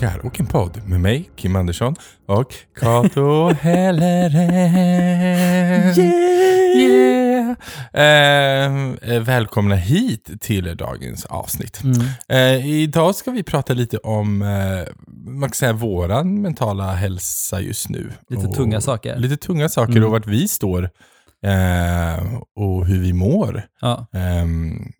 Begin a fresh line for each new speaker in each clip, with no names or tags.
bögar och en podd med mig, Kim Andersson och Kato Helleren. Yeah! Eh, eh, välkomna hit till dagens avsnitt.
Mm.
Eh, idag ska vi prata lite om eh, man kan säga, våran mentala hälsa just nu.
Lite
Och-
tunga saker.
Lite tunga saker
Mm.
och vart vi står eh, och hur vi mår.
Ja.
Ehm,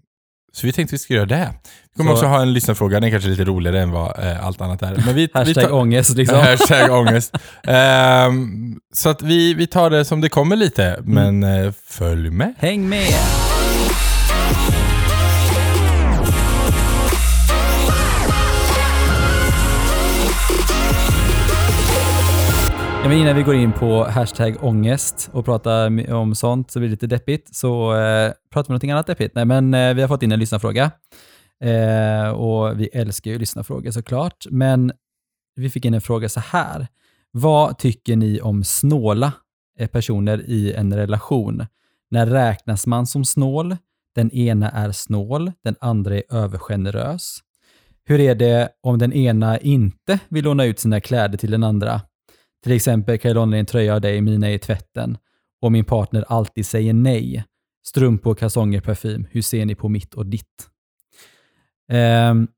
så vi tänkte vi ska göra det. Vi kommer
Så-
också ha en lyssnarfråga, den är kanske lite roligare än vad eh, allt annat är. Men vi, vi
Hashtag
tar,
ångest liksom.
hashtag ångest. Ehm, så att vi, vi tar det som det kommer lite,
Mm.
men eh, följ med.
Häng med! Ja, men innan vi går in på hashtag ångest och pratar om sånt så blir det lite deppigt, så eh, pratar vi om någonting annat deppigt. Nej, men eh, vi har fått in en lyssnarfråga. Eh, och vi älskar ju lyssnarfrågor såklart, men vi fick in en fråga så här. Vad tycker ni om snåla eh, personer i en relation? När räknas man som snål? Den ena är snål, den andra är övergenerös. Hur är det om den ena inte vill låna ut sina kläder till den andra? Till exempel kan jag låna en tröja av dig, mina är i tvätten. Och min partner alltid säger nej. Strumpor, kalsonger, parfym. Hur ser ni på mitt och ditt? Ehm,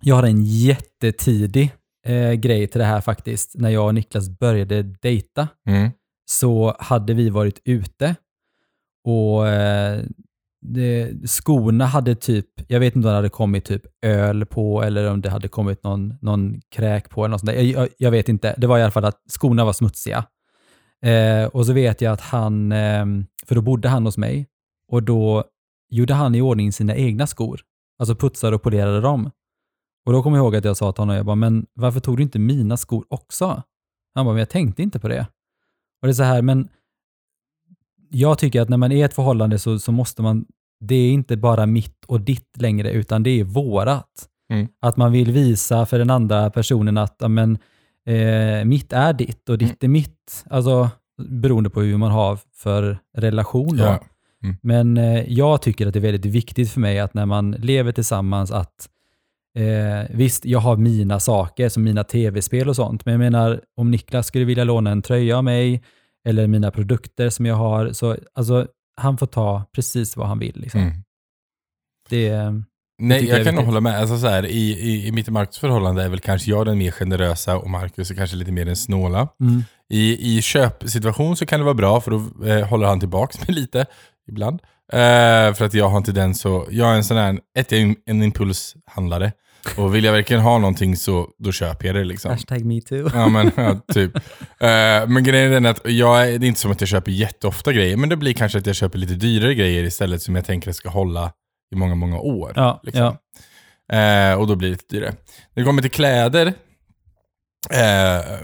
jag har en jättetidig eh, grej till det här faktiskt. När jag och Niklas började dejta
Mm.
så hade vi varit ute och eh, det, skorna hade typ, jag vet inte om det hade kommit typ öl på eller om det hade kommit någon, någon kräk på eller något sånt där. Jag, jag, jag vet inte. Det var i alla fall att skorna var smutsiga. Eh, och så vet jag att han, eh, för då bodde han hos mig och då gjorde han i ordning sina egna skor. Alltså putsade och polerade dem. Och då kommer jag ihåg att jag sa till honom, jag bara, men varför tog du inte mina skor också? Han bara, men jag tänkte inte på det. Och det är så här, men jag tycker att när man är i ett förhållande så, så måste man, det är inte bara mitt och ditt längre, utan det är vårat.
Mm.
Att man vill visa för den andra personen att ja, men, eh, mitt är ditt och ditt är mitt. Alltså beroende på hur man har för relation. Då.
Ja.
Men eh, jag tycker att det är väldigt viktigt för mig att när man lever tillsammans att eh, visst, jag har mina saker som mina tv-spel och sånt, men jag menar om Niklas skulle vilja låna en tröja av mig eller mina produkter som jag har, så alltså han får ta precis vad han vill. Liksom.
Mm.
Det,
Nej,
tycker
jag,
jag
kan nog hålla med. Alltså, så här, i, i, I mitt och Marcus förhållande är väl kanske jag den mer generösa och Marcus är kanske lite mer den snåla.
mm,
I, I köpsituation så kan det vara bra för då eh, håller han tillbaks mig lite ibland. Eh, för att jag har en tendens så, jag är en sån här, ett, jag är en, en impulshandlare. Och vill jag verkligen ha någonting så då köper jag det liksom.
hashtag metoo.
Ja men ja, typ. Eh, men grejen är den att jag, är- det är inte som att jag köper jätteofta grejer, men det blir kanske att jag köper lite dyrare grejer istället som jag tänker ska hålla i många, många år.
Ja,
liksom.
ja.
Eh, och då blir det lite dyrare. När det kommer till kläder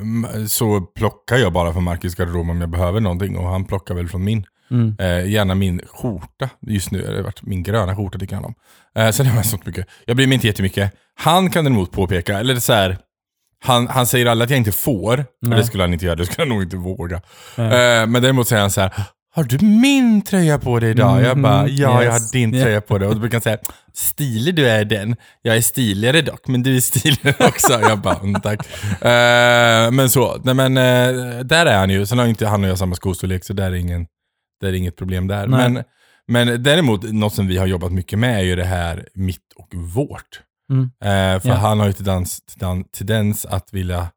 m- så plockar jag bara från Marcus garderob om jag behöver någonting och han plockar väl från min.
Mm.
Eh, gärna min skjorta. Just nu har det varit min gröna skjorta tycker han om. Eh, sen har jag sånt mycket. Jag bryr mig inte jättemycket. Han kan däremot påpeka, eller så här, han, han säger aldrig att jag inte får. För
Nej.
det skulle han inte göra, det skulle han nog inte våga. Eh, men däremot säger han så här, har du min tröja på dig idag? Jag bara,
Mhm,
ja jag har
yes.
din tröja på dig. Och då brukar han säga, stilig du är den. Jag är stiligare dock, men du är stiligare också. jag bara, mm, tack. Eh, men så, nej men eh, där är han ju. Sen har inte han och jag samma skostorlek, så där är, ingen, där är inget problem där.
Nej.
Men, men däremot, något som vi har jobbat mycket med är ju det här mitt och vårt.
Mm.
Eh, för
Ja.
han har ju tendens, tendens, att vilja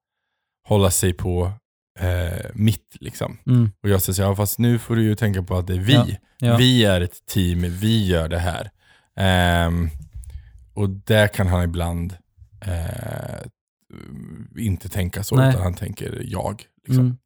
hålla sig på eh, mitt liksom.
Mm.
Och jag säger ja fast nu får du ju tänka på att det är vi.
Ja, ja.
Vi är ett team, vi gör det här. Ehm, och där kan han ibland eh, inte tänka så,
Nej.
utan han tänker jag. Liksom.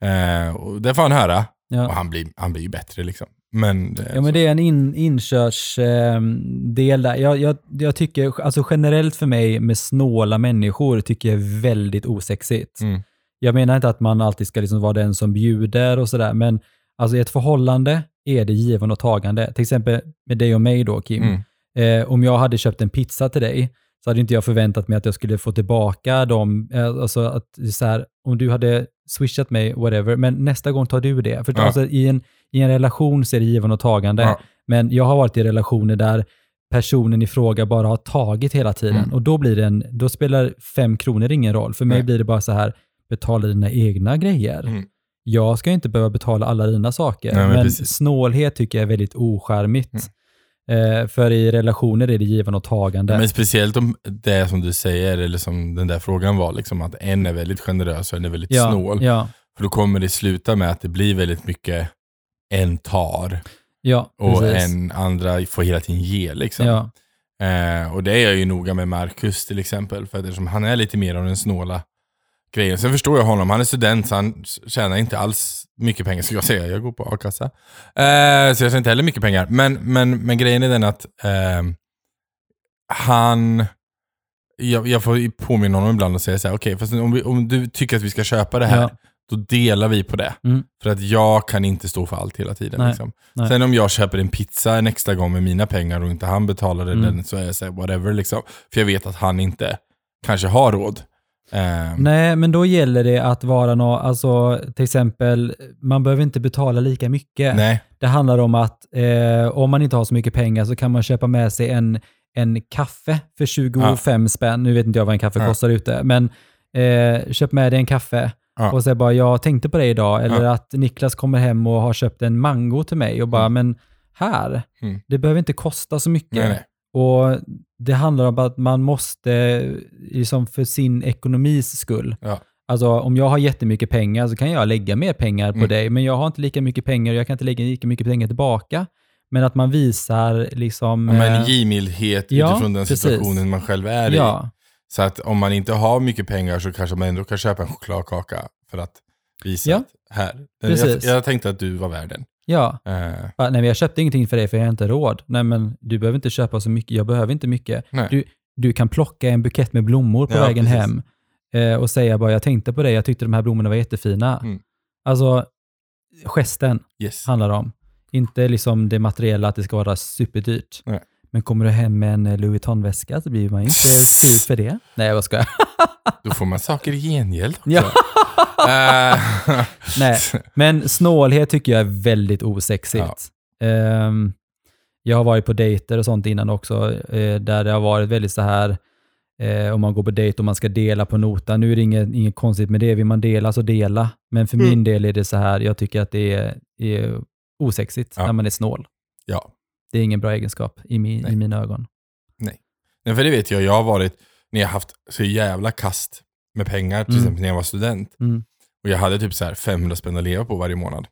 Mm.
Eh, och det får han höra, och
Ja.
han blir, han blir ju bättre liksom. Men, det är
Ja, men det är en in, inkörsdel där. Jag, jag, jag tycker, alltså generellt för mig med snåla människor tycker jag är väldigt osexigt.
Mm.
Jag menar inte att man alltid ska liksom vara den som bjuder och sådär, men alltså i ett förhållande är det given och tagande. Till exempel med dig och mig då, Kim.
Mm.
Eh, om jag hade köpt en pizza till dig så hade inte jag förväntat mig att jag skulle få tillbaka dem. Eh, alltså att så här, om du hade swishat mig, whatever, men nästa gång tar du det. För
Ja.
alltså, i, en, i en relation så är det given och tagande.
Ja.
Men jag har varit i relationer där personen i fråga bara har tagit hela tiden.
Mm.
Och då, blir det en, då spelar fem kronor ingen roll. För mig
Nej.
blir det bara så här, betala dina egna grejer.
Mm.
Jag ska inte behöva betala alla dina saker.
Nej, men
men snålhet tycker jag är väldigt ocharmigt. Eh, för i relationer är det givande och tagande.
Men speciellt om det som du säger, eller som den där frågan var, liksom att en är väldigt generös och en är väldigt
ja,
snål.
Ja,
För då kommer det sluta med att det blir väldigt mycket en tar
ja,
och
precis.
en andra får hela tiden ge. Liksom. Eh, och det är jag ju noga med Marcus till exempel, för eftersom han är lite mer av den snåla grejen. Sen förstår jag honom, han är student så han tjänar inte alls mycket pengar, ska jag säga. Jag går på a-kassa. Eh, så jag tjänar inte heller mycket pengar. Men, men, men grejen är den att eh, han... Jag, jag får påminna honom ibland och säga så här, okej, fast om, vi, om du tycker att vi ska köpa det här,
Ja.
då delar vi på det.
Mm.
För att jag kan inte stå för allt hela tiden.
Nej,
Liksom.
nej.
Sen om jag köper en pizza en extra gång med mina pengar och inte han betalade
Mm.
den så är jag så här, whatever. Liksom. För jag vet att han inte kanske har råd. Ehm,
Nej, men då gäller det att vara nå, alltså till exempel, man behöver inte betala lika mycket.
nej.
Det handlar om att eh, om man inte har så mycket pengar så kan man köpa med sig en, en kaffe för 25 spänn. Nu vet inte jag vad en kaffe
Ja.
kostar ute, men eh, köp med dig en kaffe
Ja.
och säg bara jag tänkte på det idag. Eller att Niklas kommer hem och har köpt en mango till mig och bara, men här,
Mm.
det behöver inte kosta så mycket.
Nej, nej.
Och det handlar om att man måste, liksom för sin ekonomis skull,
Ja.
Alltså om jag har jättemycket pengar så kan jag lägga mer pengar på
Mm.
dig, men jag har inte lika mycket pengar och jag kan inte lägga lika mycket pengar tillbaka. Men att man visar liksom...
Ja, Men
eh,
givmildhet
ja,
utifrån den
precis.
situationen man själv är i.
ja,
Så att om man inte har mycket pengar så kanske man ändå kan köpa en chokladkaka för att visa
Ja.
att här. Jag, jag tänkte att du var värden.
Ja.
Eh,
Bara, Nej, men jag köpte ingenting för dig för jag har inte råd. Nej, men du behöver inte köpa så mycket. Jag behöver inte mycket.
nej.
Du, du kan plocka en bukett med blommor på
Ja,
vägen
precis.
hem eh, och säga bara, jag tänkte på dig, jag tyckte de här blommorna var jättefina.
Mm.
Alltså, gesten
yes.
handlar om. Inte liksom det materiella, att det ska vara superdyrt.
Nej.
Men kommer du hem med en eh, Louis Vuitton-väska så blir man ju inte sur för det. Nej, jag bara skojar.
Då får man saker i gengäld också.
Ja.
Eh,
Nej, men snålhet tycker jag är väldigt osexigt. Ehm, jag har varit på dejter och sånt innan också, eh, där det har varit väldigt så här, eh, om man går på dejt och man ska dela på notan. Nu är det inget, inget konstigt med det, vill man dela så dela. Men för
Mm.
min del är det så här, jag tycker att det är, är osexigt
Ja.
när man är snål.
ja.
Det är ingen bra egenskap i, min,
Nej.
i mina ögon.
Nej, för det vet jag, jag har varit, när jag haft så jävla kast med pengar, till
Mm.
exempel när jag var student.
Mm.
Och jag hade typ så här 500 spänn att leva på varje månad.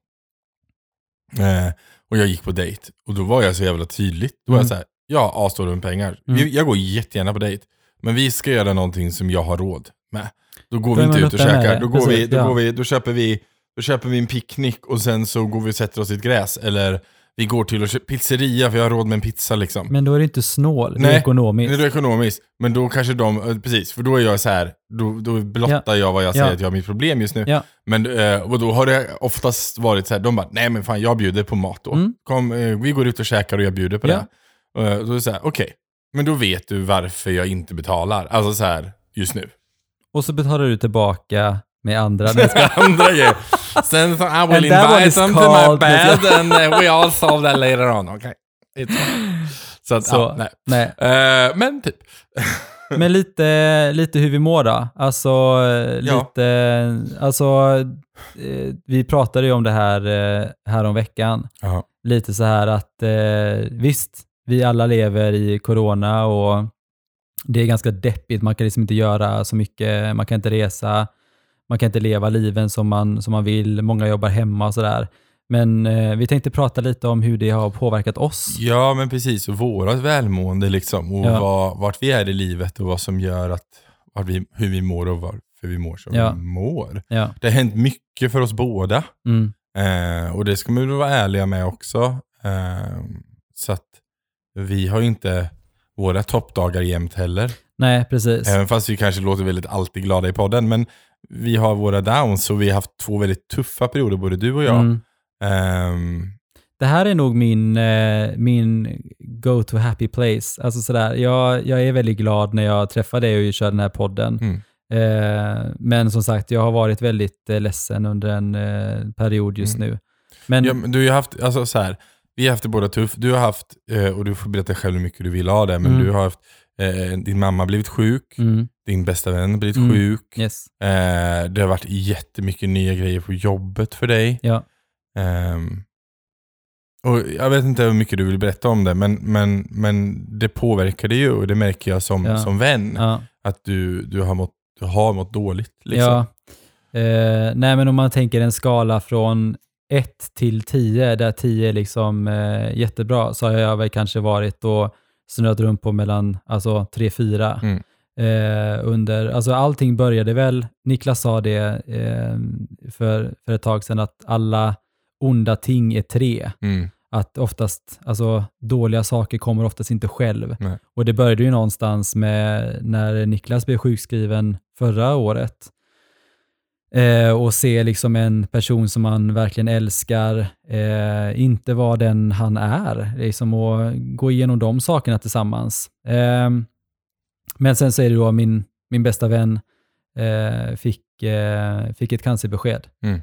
Eh, och jag gick på dejt. Och då var jag så jävla tydlig. Då var
Mm.
jag så här, jag avstår med pengar.
Mm.
Vi- Jag går jättegärna på dejt. Men vi ska göra någonting som jag har råd med. Då går
Då
vi inte ut och käkar. Då, går vi,
Precis,
då,
ja.
går vi, då, köper vi, då köper vi en picknick och sen så går vi och sätter oss i ett gräs. Eller vi går till och köper pizzeria för jag har råd med en pizza liksom.
Men då är det inte snål, det är
Nej,
ekonomiskt.
Det är ekonomiskt, men då kanske de, eh, precis, för då är jag så här, då, då blottar jag vad jag säger
Ja.
att jag har mitt problem just nu.
Ja.
Men eh, och då har det oftast varit så här, de bara, nej men fan jag bjuder på mat då.
Mm.
Kom, eh, vi går ut och käkar och jag bjuder på
Ja.
det. Eh, då är det så här, okej, men då vet du varför jag inte betalar. Alltså så här, just nu.
Och så betalar du tillbaka med andra.
Andra grejer. Sen så I will invite them to my bed and uh, we all solve that later on, okay? Så att,
Så,
ja, nej.
nej.
Eh, men typ.
Men lite, lite hur vi mår då. Alltså,
Ja.
lite, alltså eh, vi pratade ju om det här, eh, här om veckan.
Ja.
Lite så här att visst, vi alla lever i corona och det är ganska deppigt. Man kan liksom inte göra så mycket, man kan inte resa, man kan inte leva liven som man, som man vill. Många jobbar hemma och sådär. Men eh, vi tänkte prata lite om hur det har påverkat oss.
Ja, men precis. Och vårat välmående liksom. Och
Ja.
vad, vart vi är i livet och vad som gör att, vart vi, hur vi mår och varför vi mår som
Ja.
vi mår.
Ja.
Det har hänt mycket för oss båda.
Mm.
Eh, och det ska man väl vara ärliga med också. Eh, så att vi har ju inte våra toppdagar jämt heller.
Nej, precis.
Även fast vi kanske låter väldigt alltid glada i podden. Men vi har våra downs och vi har haft två väldigt tuffa perioder, både du och jag.
Mm.
Ehm,
Det här är nog min, eh, min go to happy place. Alltså sådär, jag, jag är väldigt glad när jag träffar dig och kör den här podden.
Mm.
Eh, men som sagt, jag har varit väldigt eh, ledsen under en eh, period just
Mm.
nu. Men
Ja, men du har haft, alltså så här, Vi har haft det båda tufft. Du har haft, eh, och du får berätta själv hur mycket du vill ha det, men
Mm.
du har haft, eh, din mamma har blivit sjuk,
Mm.
din bästa vän har blivit
Mm.
sjuk.
Yes.
Eh, det har varit jättemycket nya grejer på jobbet för dig.
Ja.
Ehm, och jag vet inte hur mycket du vill berätta om det, men, men, men det påverkar dig ju och det märker jag som,
Ja.
som vän.
Ja.
Att du, du, har mått, du har mått dåligt. Liksom.
Ja. Eh, nej, men om man tänker en skala från 1 till 10, där 10 är liksom eh, jättebra, så har jag väl kanske varit och snurrat runt på mellan alltså, 3-4.
Mm.
Eh, under, alltså allting började väl, Niklas sa det eh, för, för ett tag sedan, att alla onda ting är tre.
Mm.
Att oftast, alltså dåliga saker kommer oftast inte själv.
Nej.
Och det började ju någonstans med när Niklas blev sjukskriven förra året. Eh, och se liksom en person som man verkligen älskar, eh, inte vara den han är. Liksom och gå igenom de sakerna tillsammans. Eh, men sen så är det då min, min bästa vän eh, fick, eh, fick ett cancerbesked.
Mm.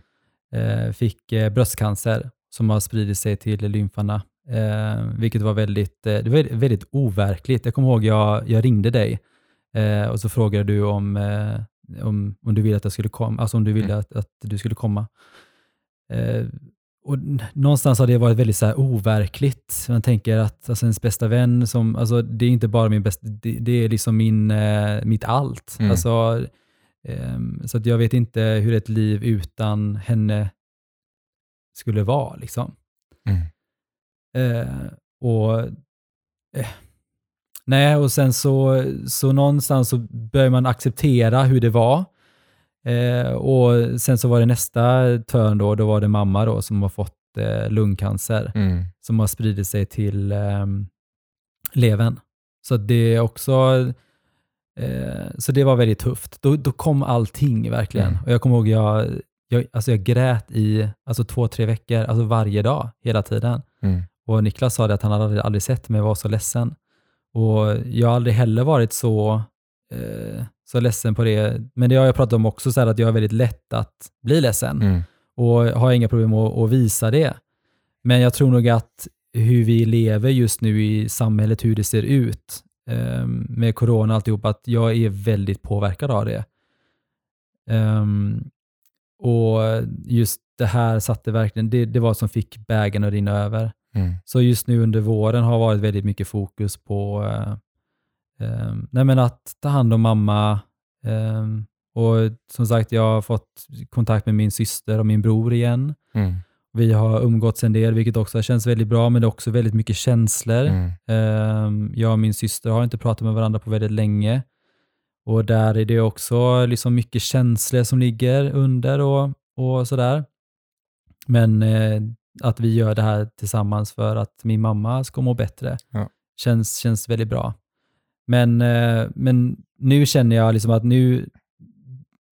Eh, fick bröstcancer som har spridit sig till lymfarna. Vilket var väldigt, det var väldigt overkligt. Jag kommer ihåg jag, jag ringde dig och så frågade du om, om, om du ville att jag skulle komma, alltså om du ville
Mm.
att, att du skulle komma. Eh, och någonstans har det varit väldigt så här overkligt. Man tänker att alltså, ens bästa vän, som, alltså, det är inte bara min bästa, det, det är liksom min, eh, mitt allt.
Mm.
Alltså, ehm, så att jag vet inte hur ett liv utan henne skulle vara. Liksom.
Mm.
Eh, och eh, Nej, och sen så, så någonstans så börjar man acceptera hur det var. Eh, och sen så var det nästa törn då, då var det mamma då som har fått eh, lungcancer
Mm.
som har spridit sig till eh, levern. Så det är också, eh, så det var väldigt tufft. Då, då kom allting verkligen.
Mm.
Och jag kommer ihåg, jag, jag, alltså jag grät i alltså två, tre veckor, alltså varje dag, hela tiden.
Mm.
Och Niklas sa det att han hade aldrig, aldrig sett mig vara så ledsen. Och jag har aldrig heller varit så, eh, så ledsen på det. Men det har jag pratat om också, så här att jag är väldigt lätt att bli ledsen
Mm.
och har inga problem att, att visa det. Men jag tror nog att hur vi lever just nu i samhället, hur det ser ut eh, med corona och alltihop, att jag är väldigt påverkad av det. Ehm, och just det här satte verkligen, det, det var som fick bägaren att rinna över.
Mm.
Så just nu under våren har varit väldigt mycket fokus på eh, eh, nej men att ta hand om mamma. Eh, och som sagt, jag har fått kontakt med min syster och min bror igen.
Mm.
Vi har umgåtts en del, vilket också känns väldigt bra, men det är också väldigt mycket känslor.
Mm.
Eh, jag och min syster har inte pratat med varandra på väldigt länge. Och där är det också liksom mycket känslor som ligger under och, och sådär. Men eh, att vi gör det här tillsammans för att min mamma ska må bättre
Ja.
känns, känns väldigt bra. Men, eh, men nu känner jag liksom att nu,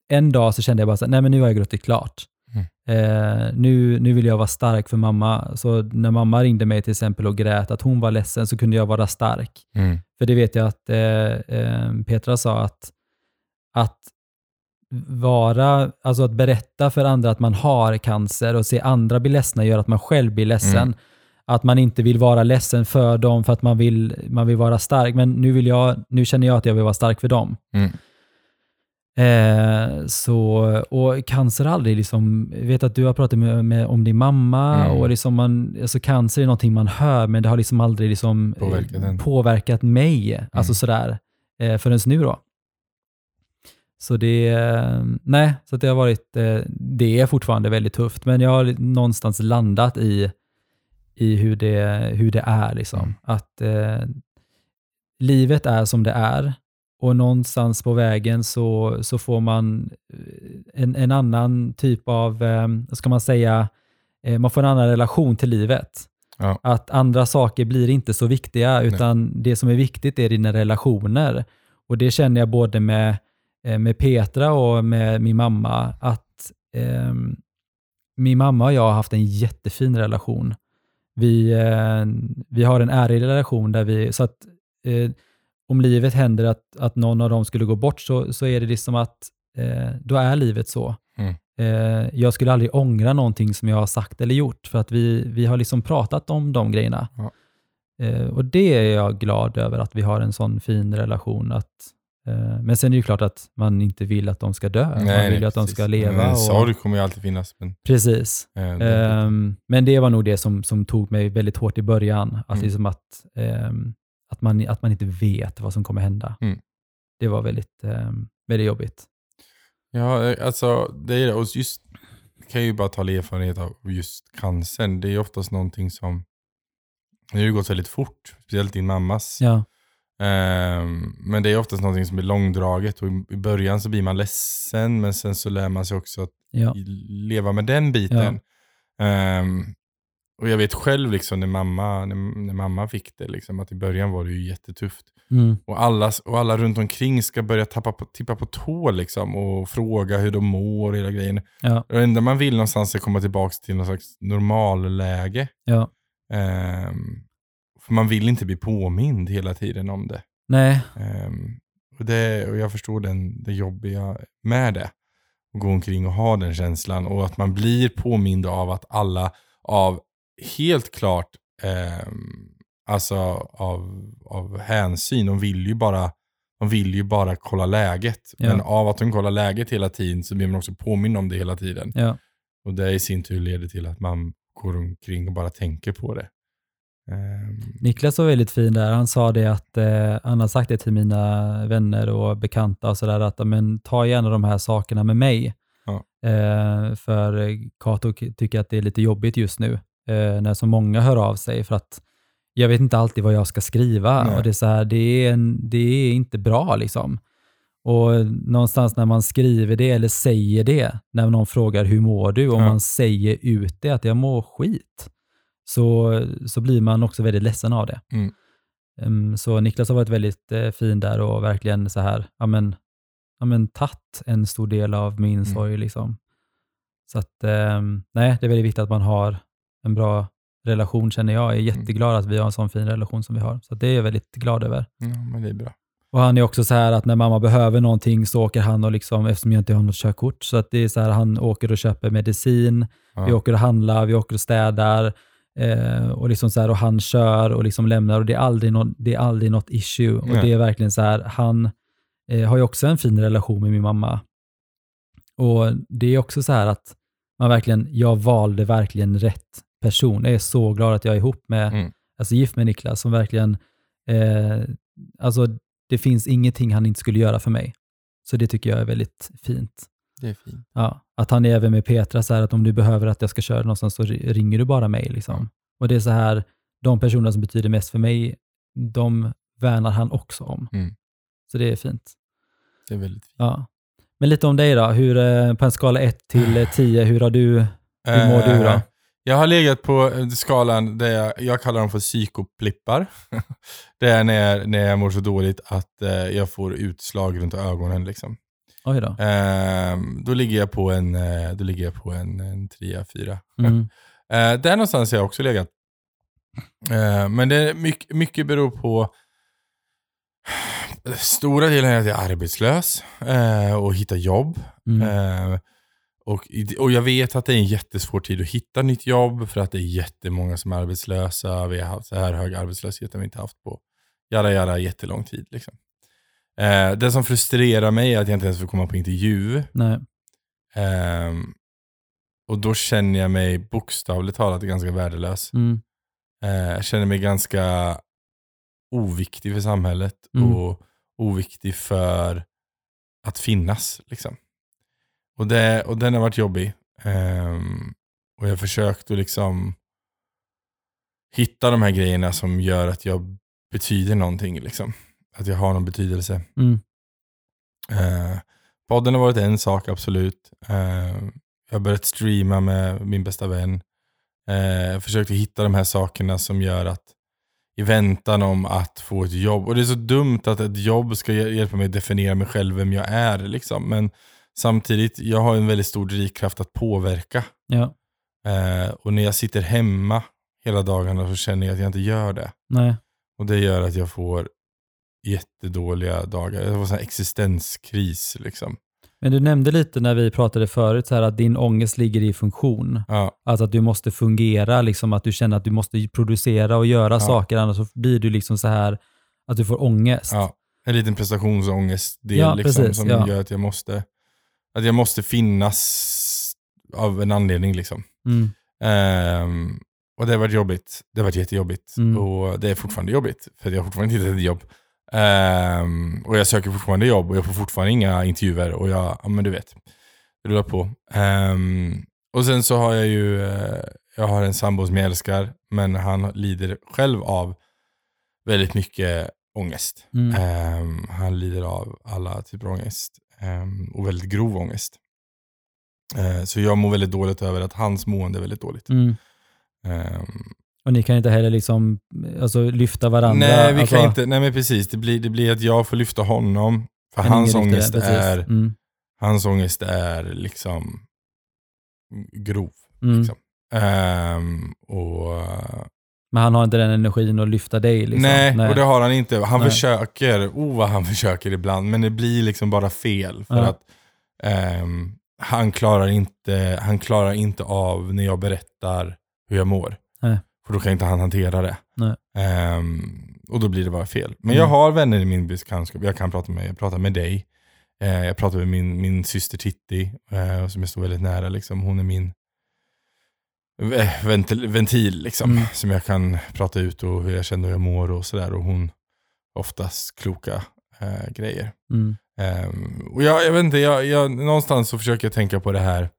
en dag så kände jag bara så här, nej men nu har jag gråtit klart.
Mm.
Eh, nu, nu vill jag vara stark för mamma. Så när mamma ringde mig till exempel och grät att hon var ledsen så kunde jag vara stark.
Mm.
För det vet jag att eh, eh, Petra sa att, att vara, alltså att berätta för andra att man har cancer och se andra bli ledsna gör att man själv blir ledsen.
Mm.
Att man inte vill vara ledsen för dem för att man vill, man vill vara stark. Men nu, vill jag, nu känner jag att jag vill vara stark för dem.
Mm.
Eh, så, och cancer aldrig liksom, jag vet att du har pratat med, med, om din mamma
Mm.
och liksom man, alltså cancer är någonting man hör men det har liksom aldrig liksom
Påverkat
påverkat mig, alltså
Mm.
sådär, eh, förrän nu då. Så det, eh, nej, så det har varit, eh, det är fortfarande väldigt tufft men jag har någonstans landat i, i hur, det, hur det är liksom.
Mm.
Att eh, livet är som det är och någonstans på vägen så, så får man eh, en, en annan typ av, eh, ska man säga, eh, man får en annan relation till livet.
Ja.
Att andra saker blir inte så viktiga, utan det som är viktigt är dina relationer. Och det känner jag både med, med Petra och med min mamma, att eh, min mamma och jag har haft en jättefin relation. Vi, eh, vi har en ärlig relation där vi, så att eh, om livet händer att, att någon av dem skulle gå bort så, så är det liksom att eh, då är livet så.
Mm.
Eh, jag skulle aldrig ångra någonting som jag har sagt eller gjort, för att vi, vi har liksom pratat om de grejerna.
Ja.
Eh, och det är jag glad över, att vi har en sån fin relation. Att, eh, men sen är det ju klart att man inte vill att de ska dö. man vill ju att de
precis.
ska leva.
Men sorg kommer ju alltid finnas. Men,
precis.
eh, det-
Ehm, men det var nog det som, som tog mig väldigt hårt i början. Att,
Mm.
liksom att, ehm, att, man, att man inte vet vad som kommer hända.
Mm.
Det var väldigt, um, väldigt jobbigt.
Ja, eh, alltså det är det. Och just, kan jag ju bara tala erfarenhet av just cancern. Det är oftast någonting som, det har ju gått väldigt fort. Speciellt din mammas.
Ja,
men det är oftast någonting som är långdraget och i- början så blir man ledsen men sen så lär man sig också att
ja,
leva med den biten. Ehm, och jag vet själv liksom när mamma, när, när mamma fick det, liksom, att i början var det ju jättetufft.
mm,
Och alla, och alla runt omkring ska börja tappa på, tippa på tå liksom, och fråga hur de mår och hela grejen.
ja,
Det enda man vill någonstans är komma tillbaka till någon slags normalläge.
ja.
Ehm, för man vill inte bli påmind hela tiden om det.
Nej,
och, det och jag förstår den, det jobbiga med det. Att gå omkring och ha den känslan och att man blir påmind av att alla av helt klart ehm, alltså av, av hänsyn, de vill ju bara de vill ju bara kolla läget.
Ja.
Men av att de kollar läget hela tiden så blir man också påmind om det hela tiden.
ja,
Och det i sin tur leder till att man går omkring och bara tänker på det. Ehm,
Niklas var väldigt fin där. Han sa det att, eh, han har sagt det till mina vänner och bekanta och sådär, att men, ta gärna de här sakerna med mig.
Ja.
Eh, för Kato tycker att det är lite jobbigt just nu, eh, när så många hör av sig, för att jag vet inte alltid vad jag ska skriva.
Nej.
Och det, är så här, det, är en, det är inte bra. liksom. Och någonstans när man skriver det eller säger det, när någon frågar hur mår du, om
Ja.
man säger ut det, att jag mår skit, så, så blir man också väldigt ledsen av det.
Mm.
Ehm, så Niklas har varit väldigt eh, fin där och verkligen så här, ja men, ja men tagit en stor del av min
Mm.
sorg. Liksom. Så att, ehm, nej, det är väldigt viktigt att man har en bra relation känner jag. Jag är
Mm.
jätteglad att vi har en sån fin relation som vi har. Så det är jag väldigt glad över.
ja, men det är bra.
Och han är också så här att när mamma behöver någonting så åker han och liksom, eftersom jag inte har något körkort, så att det är så här, han åker och köper medicin,
Ja.
vi åker och handlar, vi åker och städar eh, och, liksom så här, och han kör och liksom lämnar och det är aldrig, någon, det är aldrig något issue. Och det är verkligen så här, han eh, har ju också en fin relation med min mamma. Och det är också så här att man verkligen, jag valde verkligen rätt person. Jag är så glad att jag är ihop med,
Mm.
alltså gift med Niklas som verkligen, eh, alltså det finns ingenting han inte skulle göra för mig. Så det tycker jag är väldigt fint.
Det är fint.
Ja, att han är även med Petra så här att om du behöver att jag ska köra någonstans så ri- ringer du bara mig. Liksom. Och det är så här, de personerna som betyder mest för mig, de värnar han också om.
Mm.
Så det är fint.
Det är väldigt fint.
Ja. Men lite om dig då, hur, eh, på en skala 1 till eh, 10, hur har du, hur mår du då?
Eh, Jag har legat på eh, skalan där jag, jag kallar dem för psykoplippar. det är när när jag mår så dåligt att eh, jag får utslag runt ögonen. Liksom.
Oj då.
Ehm, då ligger jag på en, eh, då ligger jag på en, en trea, fyra.
Mm.
Eh, där någonstans har jag också legat. Eh, men det är mycket, mycket beror på Stora delen är att jag är arbetslös eh, och hittar jobb.
Mm.
Eh, och, och jag vet att det är en jättesvår tid att hitta nytt jobb för att det är jättemånga som är arbetslösa. Vi har haft så här hög arbetslöshet har vi inte haft på jada jada jättelång tid. Liksom. Eh, det som frustrerar mig är att jag inte ens får komma på intervju.
Nej.
Ehm, och då känner jag mig bokstavligt talat ganska värdelös.
Mm.
Eh, jag känner mig ganska oviktig för samhället
Mm.
och oviktig för att finnas. Liksom. Och, det, och den har varit jobbig. Ehm, och jag har försökt att liksom hitta de här grejerna som gör att jag betyder någonting. Liksom. Att jag har någon betydelse.
Mm.
Eh, podden har varit en sak, absolut. Eh, jag har börjat streama med min bästa vän. Eh, jag försökte hitta de här sakerna som gör att i väntan om att få ett jobb. Och det är så dumt att ett jobb ska hj- hjälpa mig att definiera mig själv, vem jag är. Liksom. Men samtidigt, jag har en väldigt stor drivkraft att påverka.
Ja.
Eh, och när jag sitter hemma hela dagarna så känner jag att jag inte gör det.
Nej.
Och det gör att jag får jättedåliga dagar. Får sån här existenskris. Liksom.
Men du nämnde lite när vi pratade förut så här att din ångest ligger i funktion.
Ja,
Alltså att du måste fungera, liksom att du känner att du måste producera och göra
Ja.
saker, annars så blir du liksom så här att du får ångest.
ja. En liten prestationsångestdel
Ja,
liksom,
precis,
som
ja.
gör att jag måste att jag måste finnas av en anledning. Liksom.
Mm.
Ehm, och det har varit jobbigt. Det har varit jättejobbigt.
Mm.
Och det är fortfarande jobbigt, för jag har fortfarande inte hittat ett jobb. Ehm, och jag söker fortfarande jobb och jag får fortfarande inga intervjuer. Och jag, ja men du vet, det rullar på. Ehm, och sen så har jag ju, eh, jag har en sambo som jag älskar, men han lider själv av väldigt mycket ångest.
Mm.
Ehm, han lider av alla typer av ångest. Och väldigt grov ångest. Eh, så jag mår väldigt dåligt över att hans mående är väldigt dåligt.
Mm. Och ni kan inte heller liksom, alltså, lyfta varandra.
nej, vi
alltså,
kan inte, nej men precis. Det blir, det blir att jag får lyfta honom. För hans ångest,
precis.
är,
Mm.
hans ångest är liksom grov.
Mm.
Liksom. Ehm, och,
Men han har inte den energin att lyfta dig. Liksom.
nej, och det har han inte. Han
Nej.
försöker, oh vad han försöker ibland, men det blir liksom bara fel. För
Ja.
att ehm, han, klarar inte, han klarar inte av när jag berättar hur jag mår.
Nej.
För då kan inte han hantera det. Ehm, och då blir det bara fel. Men
Mm.
jag har vänner i min bekantskap. Jag kan prata med, jag pratar med dig. Eh, jag pratar med min, min syster Titti, eh, som jag står väldigt nära. Liksom. Hon är min ve- ventil, ventil liksom,
Mm.
som jag kan prata ut och hur jag känner hur jag mår och sådär. Och hon oftast kloka eh, grejer.
Mm.
Ehm, och jag, jag vet inte, jag, jag, någonstans så försöker jag tänka på det här.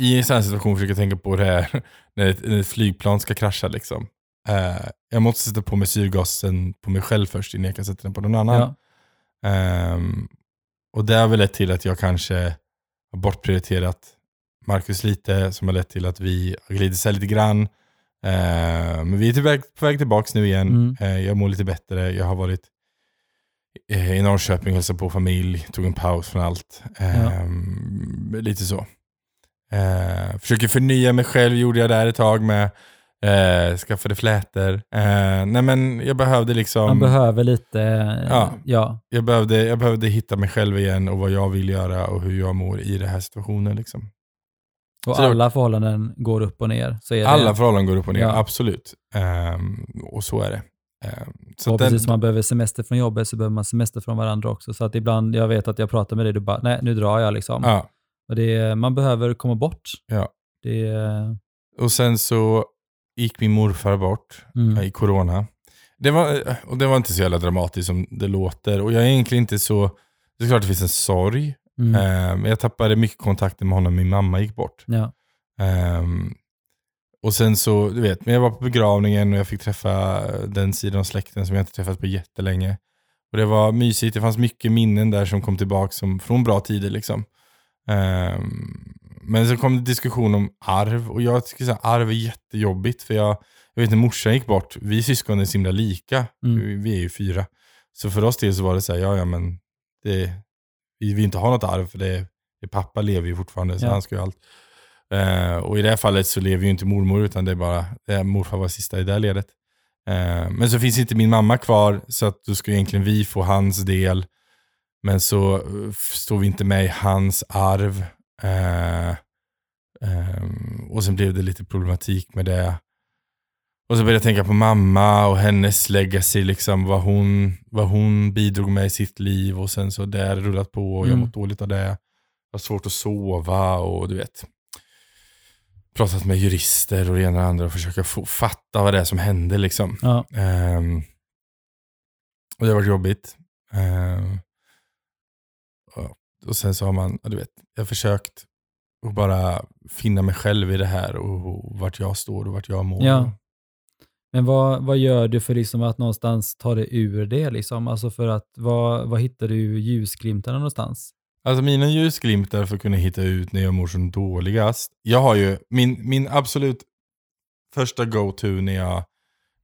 I en sån här situation försöker jag tänka på det här när ett, när ett flygplan ska krascha. Liksom. Eh, jag måste sätta på mig syrgasen på mig själv först innan jag kan sätta den på någon annan.
Ja.
Ehm, och det har väl lett till att jag kanske har bortprioriterat Marcus lite, som har lett till att vi har glidit isär lite grann. Ehm, men vi är till väg, på väg tillbaka nu igen.
Mm.
Eh, jag mår lite bättre. Jag har varit eh, i Norrköping, hälsade på familj, tog en paus från allt. Ehm, Lite så. Eh, försöker förnya mig själv, gjorde jag där ett tag med. Eh, skaffade flätor. Eh, nej men jag behövde liksom...
Man behöver lite,
Ja.
ja.
jag, behövde, jag behövde hitta mig själv igen och vad jag vill göra och hur jag mår i den här situationen. Liksom.
Och
Så
alla förhållanden går upp och ner. Så är det.
Alla förhållanden går upp och ner,
Ja.
absolut. Ehm, och så är det. Ehm, så
och
den-
precis som man behöver semester från jobbet så behöver man semester från varandra också. Så att ibland, jag vet att jag pratar med dig, du bara, nej nu drar jag liksom.
ja,
Och det, man behöver komma bort.
Ja.
Det,
och sen så gick min morfar bort
mm.
i corona. Det var, och det var inte så jävla dramatiskt som det låter. Och jag är egentligen inte så... Det är klart det finns en sorg.
Mm.
Men jag tappade mycket kontakten med honom. Min mamma gick bort.
Ja.
Ehm, och sen så, du vet, men jag var på begravningen och jag fick träffa den sidan av släkten som jag inte träffat på jättelänge. Och det var mysigt, det fanns mycket minnen där som kom tillbaka som, från bra tider liksom. Ehm, men så kom det diskussion om arv och jag tycker så här, arv är jättejobbigt för jag, jag vet när morsan gick bort, vi syskon är så himla lika,
Mm.
vi, är ju fyra. Så för oss del så var det så här, ja ja men det, vi vill inte ha något arv för det, det pappa lever ju fortfarande så
Ja.
han ska ju allt. Eh, och i det här fallet så lever ju inte mormor utan det är bara, det är morfar var sista i det här ledet. Eh, men så finns inte min mamma kvar så att då ska egentligen vi få hans del. Men så eh, står vi inte med i hans arv. Eh, ehm, och sen blev det lite problematik med det. Och så började jag tänka på mamma och hennes legacy, liksom, vad, hon, vad hon bidrog med i sitt liv. Och sen så har rullat på och jag
Mm.
mått dåligt av det. Jag har svårt att sova och du vet. Pratat med jurister och det ena och det andra och försöka få, fatta vad det är som hände. Liksom.
Ja.
Ehm, och det har varit jobbigt. Ehm, och, sen så har man, ja, du vet, jag har försökt att bara finna mig själv i det här och, och vart jag står och vart jag mår.
Ja. Men vad, vad gör du för liksom att någonstans ta dig ur det? Liksom? Alltså för att, vad, vad hittar du ljusglimtarna någonstans?
Alltså mina ljusglimtar för att kunna hitta ut när jag mår som dåligast. Jag har ju, min, min absolut första go-to när jag,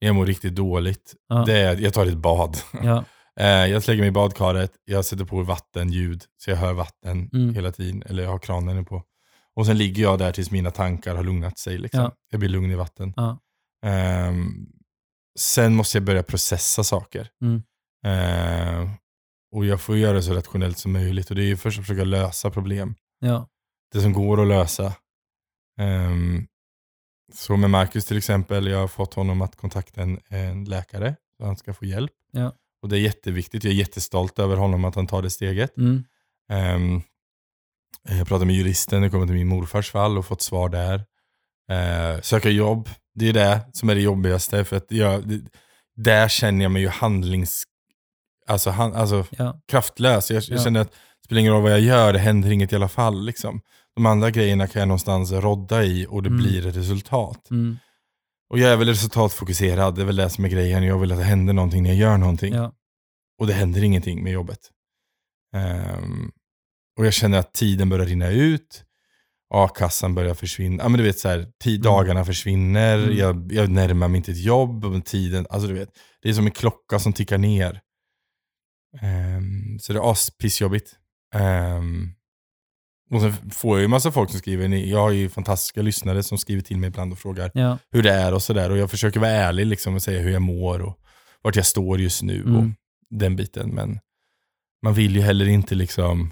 när jag mår riktigt dåligt,
Ja.
det är att jag tar ett bad.
Ja.
Eh, jag slänger mig i badkaret, jag sätter på vattenljud så jag hör vatten
Mm.
hela tiden, eller jag har kranen på. Och sen ligger jag där tills mina tankar har lugnat sig. Liksom.
Ja.
Jag blir lugn i vatten.
Ja.
Ehm, sen måste jag börja processa saker.
Mm.
Ehm, och jag får göra det så rationellt som möjligt. Och det är ju först att försöka lösa problem.
Ja.
Det som går att lösa. Ehm, så med Marcus till exempel, jag har fått honom att kontakta en, en läkare. Så han ska få hjälp.
Ja.
Och det är jätteviktigt. Jag är jättestolt över honom att han tar det steget.
Mm.
Ehm, jag pratade med juristen, det kommer till min morfars fall och fått svar där. Eh, söka jobb, det är det som är det jobbigaste. För att jag, det, där känner jag mig ju handlings... Alltså, han, alltså
Ja.
kraftlös. Jag, jag
Ja.
känner att det spelar ingen roll vad jag gör, det händer inget i alla fall. Liksom. De andra grejerna kan jag någonstans rodda i och det
Mm.
blir ett resultat.
Mm.
Och jag är väl resultatfokuserad, det är väl det som är grejen. Jag vill att det händer någonting när jag gör någonting.
Ja.
Och det händer ingenting med jobbet. Ehm, och jag känner att tiden börjar rinna ut. A-kassan börjar försvinna. Ja, men du vet, så här, ti- dagarna försvinner.
Mm.
Jag, jag närmar mig inte ett jobb. Och tiden, alltså, du vet, det är som en klocka som tickar ner. Ehm, så det är aspissjobbigt. Um, och sen får jag ju massa folk som skriver. Jag har ju fantastiska lyssnare som skriver till mig ibland och frågar
Ja.
hur det är och sådär. Och jag försöker vara ärlig liksom och säga hur jag mår och vart jag står just nu och
Mm.
den biten. Men man vill ju heller inte liksom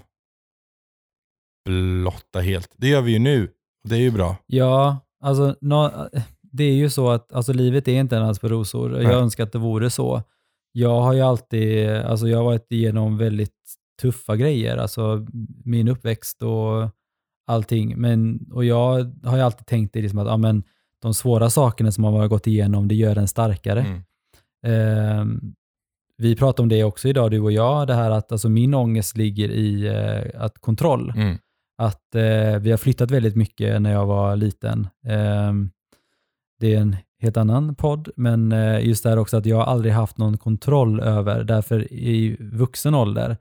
blotta helt. Det gör vi ju nu. Och det är ju bra.
Ja, alltså nå- det är ju så att alltså, livet är inte en dans på rosor. Jag
Nej.
önskar att det vore så. Jag har ju alltid, alltså jag har varit igenom väldigt tuffa grejer, alltså min uppväxt och allting. Men, och jag har ju alltid tänkt det liksom att ja, men, de svåra sakerna som man har gått igenom, det gör en starkare.
Mm.
Ehm, vi pratade om det också idag, du och jag, det här att alltså, min ångest ligger i eh, att kontroll.
Mm.
Att eh, vi har flyttat väldigt mycket när jag var liten. Ehm, det är en helt annan podd, men eh, just det här också att jag aldrig haft någon kontroll över, därför i vuxen ålder,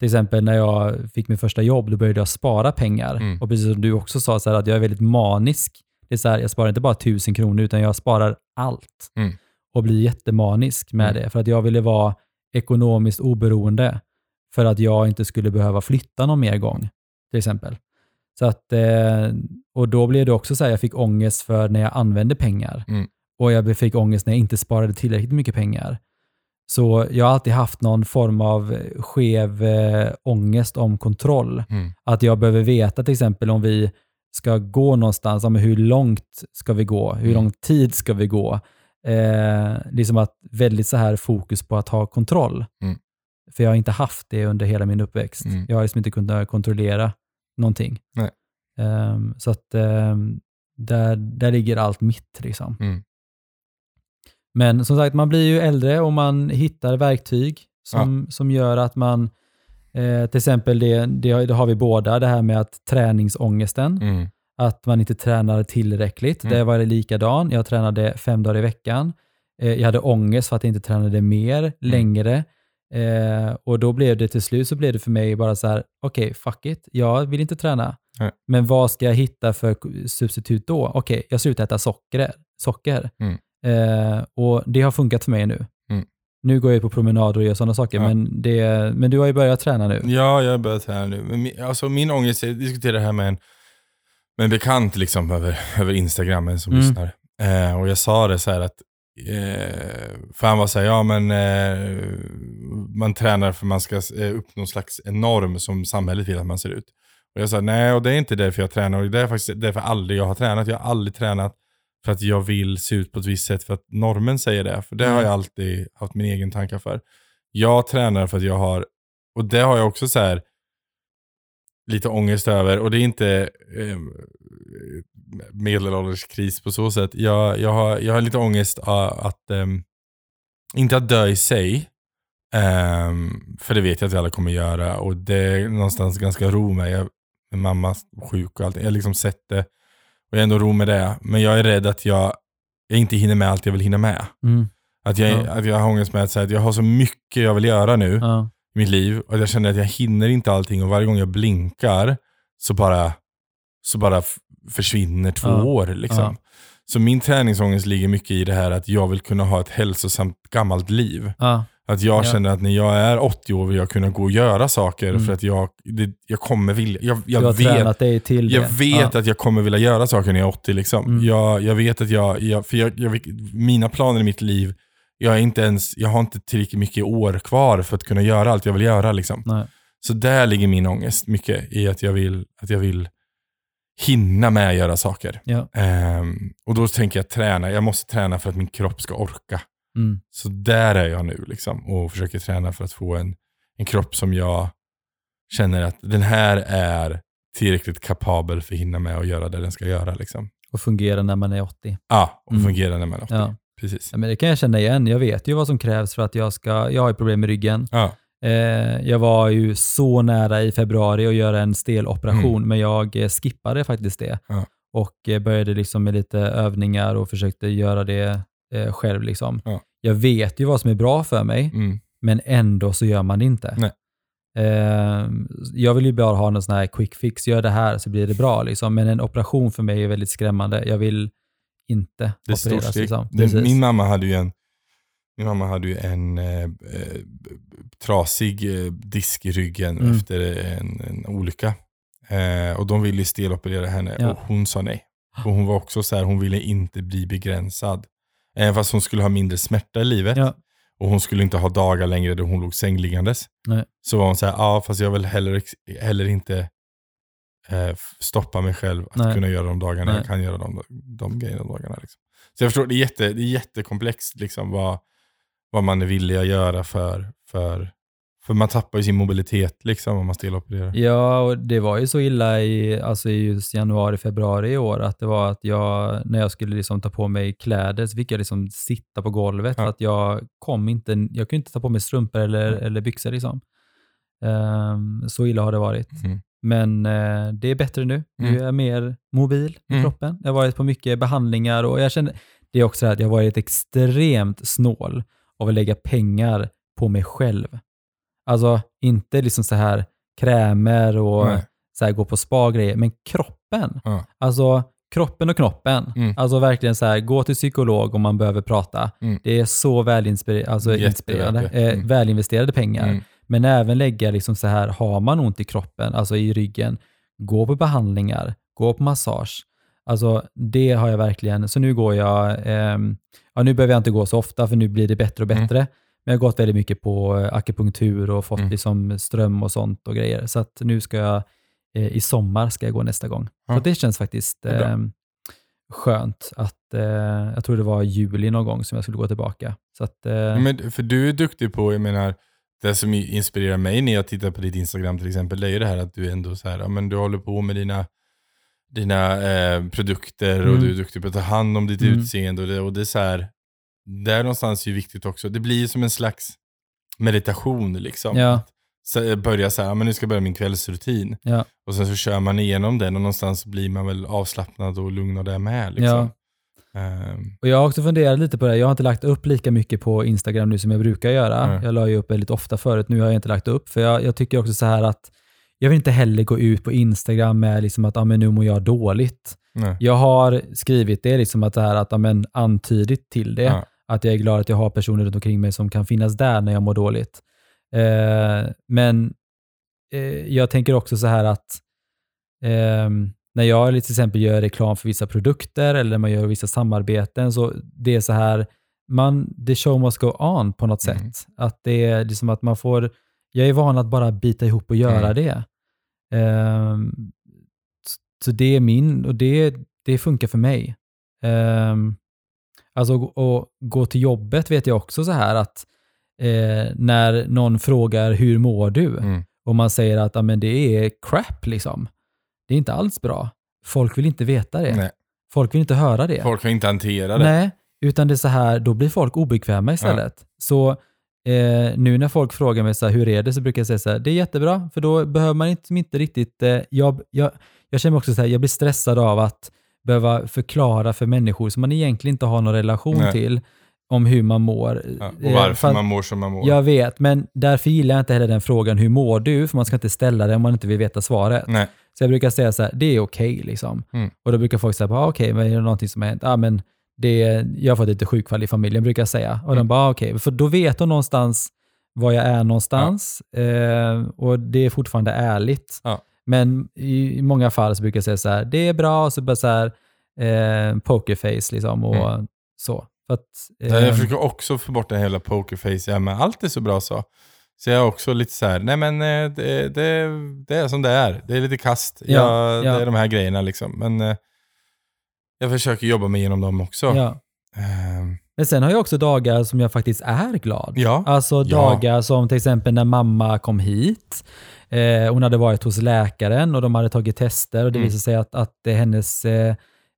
till exempel när jag fick mitt första jobb, då började jag spara pengar.
Mm.
Och precis som du också sa, så här, att jag är väldigt manisk. Det är så här, jag sparar inte bara tusen kronor, utan jag sparar allt.
Mm.
Och blir jättemanisk med
Mm.
det, för att jag ville vara ekonomiskt oberoende. För att jag inte skulle behöva flytta någon mer gång, till exempel. Så att, eh, och då blev det också så här, jag fick ångest för när jag använde pengar.
Mm.
Och jag fick ångest när jag inte sparade tillräckligt mycket pengar. Så jag har alltid haft någon form av skev eh, ångest om kontroll.
Mm.
Att jag behöver veta till exempel om vi ska gå någonstans, men hur långt ska vi gå? Hur
Mm.
lång tid ska vi gå? Eh, liksom att väldigt så här fokus på att ha kontroll.
Mm.
För jag har inte haft det under hela min uppväxt.
Mm.
Jag har liksom inte kunnat kontrollera någonting. Ehm, så att ehm, där, där ligger allt mitt. Liksom.
Mm.
Men som sagt, man blir ju äldre och man hittar verktyg som, som gör att man, eh, till exempel det, det, har- det har vi båda, det här med att träningsångesten,
Mm.
att man inte tränar tillräckligt.
Mm.
Det var det likadan. Jag tränade fem dagar i veckan. Eh, jag hade ångest för att jag inte tränade mer,
Mm.
längre. Eh, och då blev det till slut så blev det för mig bara så här, okej, fuck it, jag vill inte träna.
Nej.
Men vad ska jag hitta för substitut då? Okej, jag slutar äta socker. socker.
Mm.
Eh, och det har funkat för mig nu.
Mm.
Nu går jag på promenader och gör sådana saker,
Ja.
men, det, men du har ju börjat träna nu.
Ja, jag har börjat här nu. Men min, alltså min ångest, jag diskuterade det här med en, med en bekant liksom över, över Instagram, en som
Mm.
lyssnar. Eh, och jag sa det så här att, eh, för han var så här, ja men eh, man tränar för man ska eh, uppnå någon slags norm som samhället vill att man ser ut. Och jag sa, nej och det är inte därför jag tränar, och det är faktiskt därför aldrig jag har tränat. Jag har aldrig tränat för att jag vill se ut på ett visst sätt för att normen säger det. För det har
Mm.
jag alltid haft min egen tankar för. Jag tränar för att jag har, och det har jag också så här lite ångest över. Och det är inte eh, medelålderskris på så sätt. Jag, jag, har, jag har lite ångest att, ehm, inte att dö i sig, ehm, för det vet jag att vi alla kommer göra. Och det är någonstans ganska ro med. Jag, mamma sjuk och allting. Jag har liksom sett det. Och jag är ändå ro med det. Men jag är rädd att jag, jag inte hinner med allt jag vill hinna med.
Mm.
Att jag,
Ja.
att jag har ångest med att, säga att jag har så mycket jag vill göra nu
Ja.
i mitt liv. Och jag känner att jag hinner inte allting och varje gång jag blinkar så bara, så bara försvinner två
Ja.
år. Liksom. Så min träningsångest ligger mycket i det här att jag vill kunna ha ett hälsosamt gammalt liv.
Ja.
Att jag
Ja.
känner att när jag är 80 år vill jag kunna gå och göra saker
Mm.
för att jag, det, jag kommer vilja. Jag,
Du har
jag vet,
tränat dig till det.
jag vet
ja.
att jag kommer vilja göra saker när jag är 80. Liksom.
Mm.
Jag, jag vet att jag, jag, för jag, jag, mina planer i mitt liv, jag, är inte ens, jag har inte tillräckligt mycket år kvar för att kunna göra allt jag vill göra. Liksom.
Nej.
Så där ligger min ångest mycket i att jag vill, att jag vill hinna med att göra saker.
Ja.
Ehm, och då tänker jag träna. Jag måste träna för att min kropp ska orka.
Mm.
Så där är jag nu liksom, och försöker träna för att få en, en kropp som jag känner att den här är tillräckligt kapabel för att hinna med att göra det den ska göra. Liksom.
Och fungera när man är 80.
Ja, och
Mm.
fungera när man är 80.
Ja.
Precis.
Ja, men det kan jag känna igen. Jag vet ju vad som krävs för att jag ska, jag har ju problem med ryggen.
Ja.
Eh, jag var ju så nära i februari att göra en steloperation, men jag eh, skippade faktiskt det.
Mm. Ja.
Och eh, började liksom med lite övningar och försökte göra det eh, själv. Liksom.
Ja.
Jag vet ju vad som är bra för mig,
Mm.
men ändå så gör man det inte.
Nej.
Eh, jag vill ju bara ha någon sån här quick fix, gör det här så blir det bra. Liksom. Men en operation för mig är väldigt skrämmande. Jag vill inte
Det
opereras. Liksom.
Det-. Min mamma hade ju en, min mamma hade ju en eh, eh, trasig eh, disk i ryggen
Mm.
efter en, en olycka. Eh, och de ville steloperera henne
Ja.
och hon sa nej. Och hon var också så här, hon ville inte bli begränsad. Även fast hon skulle ha mindre smärta i livet.
Ja.
Och hon skulle inte ha dagar längre då hon låg sängliggandes.
Nej.
Så var hon så här, ja fast jag vill heller, heller inte eh, stoppa mig själv att
Nej.
kunna göra de dagarna
Nej.
jag kan göra de, de grejerna dagarna. Liksom. Så jag förstår, det är, jätte, det är jättekomplext liksom, vad, vad man är villig att göra för, för, för man tappar ju sin mobilitet liksom, om man stelopererar.
Ja, och det var ju så illa i, alltså i just januari, februari i år att det var att jag, när jag skulle liksom ta på mig kläder så fick jag liksom sitta på golvet
Ja.
att jag kom inte, jag kunde inte ta på mig strumpor eller,
Mm.
eller byxor liksom. Ehm, så illa har det varit.
Mm.
Men eh, det är bättre nu. Nu
Mm.
är jag mer mobil i
Mm.
kroppen. Jag har varit på mycket behandlingar och jag känner, det är också det här att jag har varit extremt snål av att lägga pengar på mig själv. Alltså inte liksom så här krämer och
Nej.
så här gå på spa-grejer, men kroppen.
Ja.
Alltså kroppen och knoppen.
Mm.
Alltså verkligen så här, gå till psykolog om man behöver prata.
Mm.
Det är så välinspire- alltså
det.
eh,
Mm.
välinvesterade pengar.
Mm.
Men även lägga liksom så här, har man ont i kroppen, alltså i ryggen, gå på behandlingar, gå på massage. Alltså det har jag verkligen, så nu går jag, ehm, ja nu behöver jag inte gå så ofta för nu blir det bättre och
Mm.
bättre. Men jag har gått väldigt mycket på eh, akupunktur och fått
Mm.
liksom ström och sånt och grejer. Så att nu ska jag, eh, i sommar ska jag gå nästa gång.
Ja.
Så det känns faktiskt
Det
ehm, skönt att, eh, jag tror det var juli någon gång som jag skulle gå tillbaka. Så att, eh,
Men, för du är duktig på, jag menar, det som inspirerar mig när jag tittar på ditt Instagram till exempel, det är ju det här att du ändå så här, men du håller på med dina, dina eh, produkter och
Mm.
du är duktig på att ta hand om ditt
Mm.
utseende och det, och det är så här, där någonstans är ju viktigt också. Det blir ju som en slags meditation liksom.
Ja.
Så, börja så här, ja, men nu ska jag börja min kvällsrutin.
Ja.
Och sen så kör man igenom den och någonstans blir man väl avslappnad och lugn av det med. Liksom. Ehm,
Och jag har också funderat lite på det. Jag har inte lagt upp lika mycket på Instagram nu som jag brukar göra.
Nej.
Jag la ju upp väldigt ofta förut. Nu har jag inte lagt upp. För jag, jag tycker också så här att jag vill inte heller gå ut på Instagram med liksom att ah, men nu mår jag dåligt.
nej.
Jag har skrivit det, liksom att det här att ah, men antydigt till det.
Ja.
Att jag är glad att jag har personer runt omkring mig som kan finnas där när jag mår dåligt. Eh, men eh, jag tänker också så här att ehm, när jag till exempel gör reklam för vissa produkter eller man gör vissa samarbeten, så det är så här, man, the show must go on på något
Mm.
sätt. Att det är liksom att man får, jag är van att bara bita ihop och göra
Mm.
det. Ehm, så det är min, och det, det funkar för mig. Um, alltså att gå till jobbet vet jag också så här att eh, när någon frågar hur mår du?
Mm.
Och man säger att ah, men det är crap liksom. Det är inte alls bra. Folk vill inte veta det.
Nej.
Folk vill inte höra det.
Folk kan inte hantera det.
Nej, utan det är så här, då blir folk obekväma istället. Så eh, nu när folk frågar mig så här, hur är det, så brukar jag säga så här, det är jättebra, för då behöver man inte, inte riktigt, eh, jag, jag, jag känner också så här, jag blir stressad av att behöva förklara för människor som man egentligen inte har någon relation
Nej.
till, om hur man mår.
Ja, och
Eh,
varför
för-
man mår som man mår.
Jag vet, men därför gillar jag inte heller den frågan, hur mår du? För man ska inte ställa den om man inte vill veta svaret.
Nej.
Så jag brukar säga så här, det är okej liksom.
Mm.
Och då brukar folk säga, ah, okej, men är det någonting som har hänt? Ja, men det jag har fått lite sjukfall i familjen, brukar jag säga. Och
Mm.
de bara, ah, okej, för då vet de någonstans var jag är någonstans. Eh, och det är fortfarande ärligt.
Ja.
Men i, i många fall så brukar jag säga så här, det är bra, och så bara så här, eh, pokerface liksom och
Mm.
så. Att,
Jag
ehm,
försöker också få bort den hela pokerface, ja, men allt är så bra så. Så jag är också lite så här, nej men eh, det, det, det är som det är. Det är lite kast.
Ja,
jag,
ja.
Det är de här grejerna liksom. Men eh, jag försöker jobba mig igenom dem också.
ja.
Ehm,
Men sen har jag också dagar som jag faktiskt är glad.
ja.
Alltså
Ja.
dagar som till exempel när mamma kom hit. Eh, hon hade varit hos läkaren och de hade tagit tester och det
Mm.
visade sig att, att eh, hennes eh,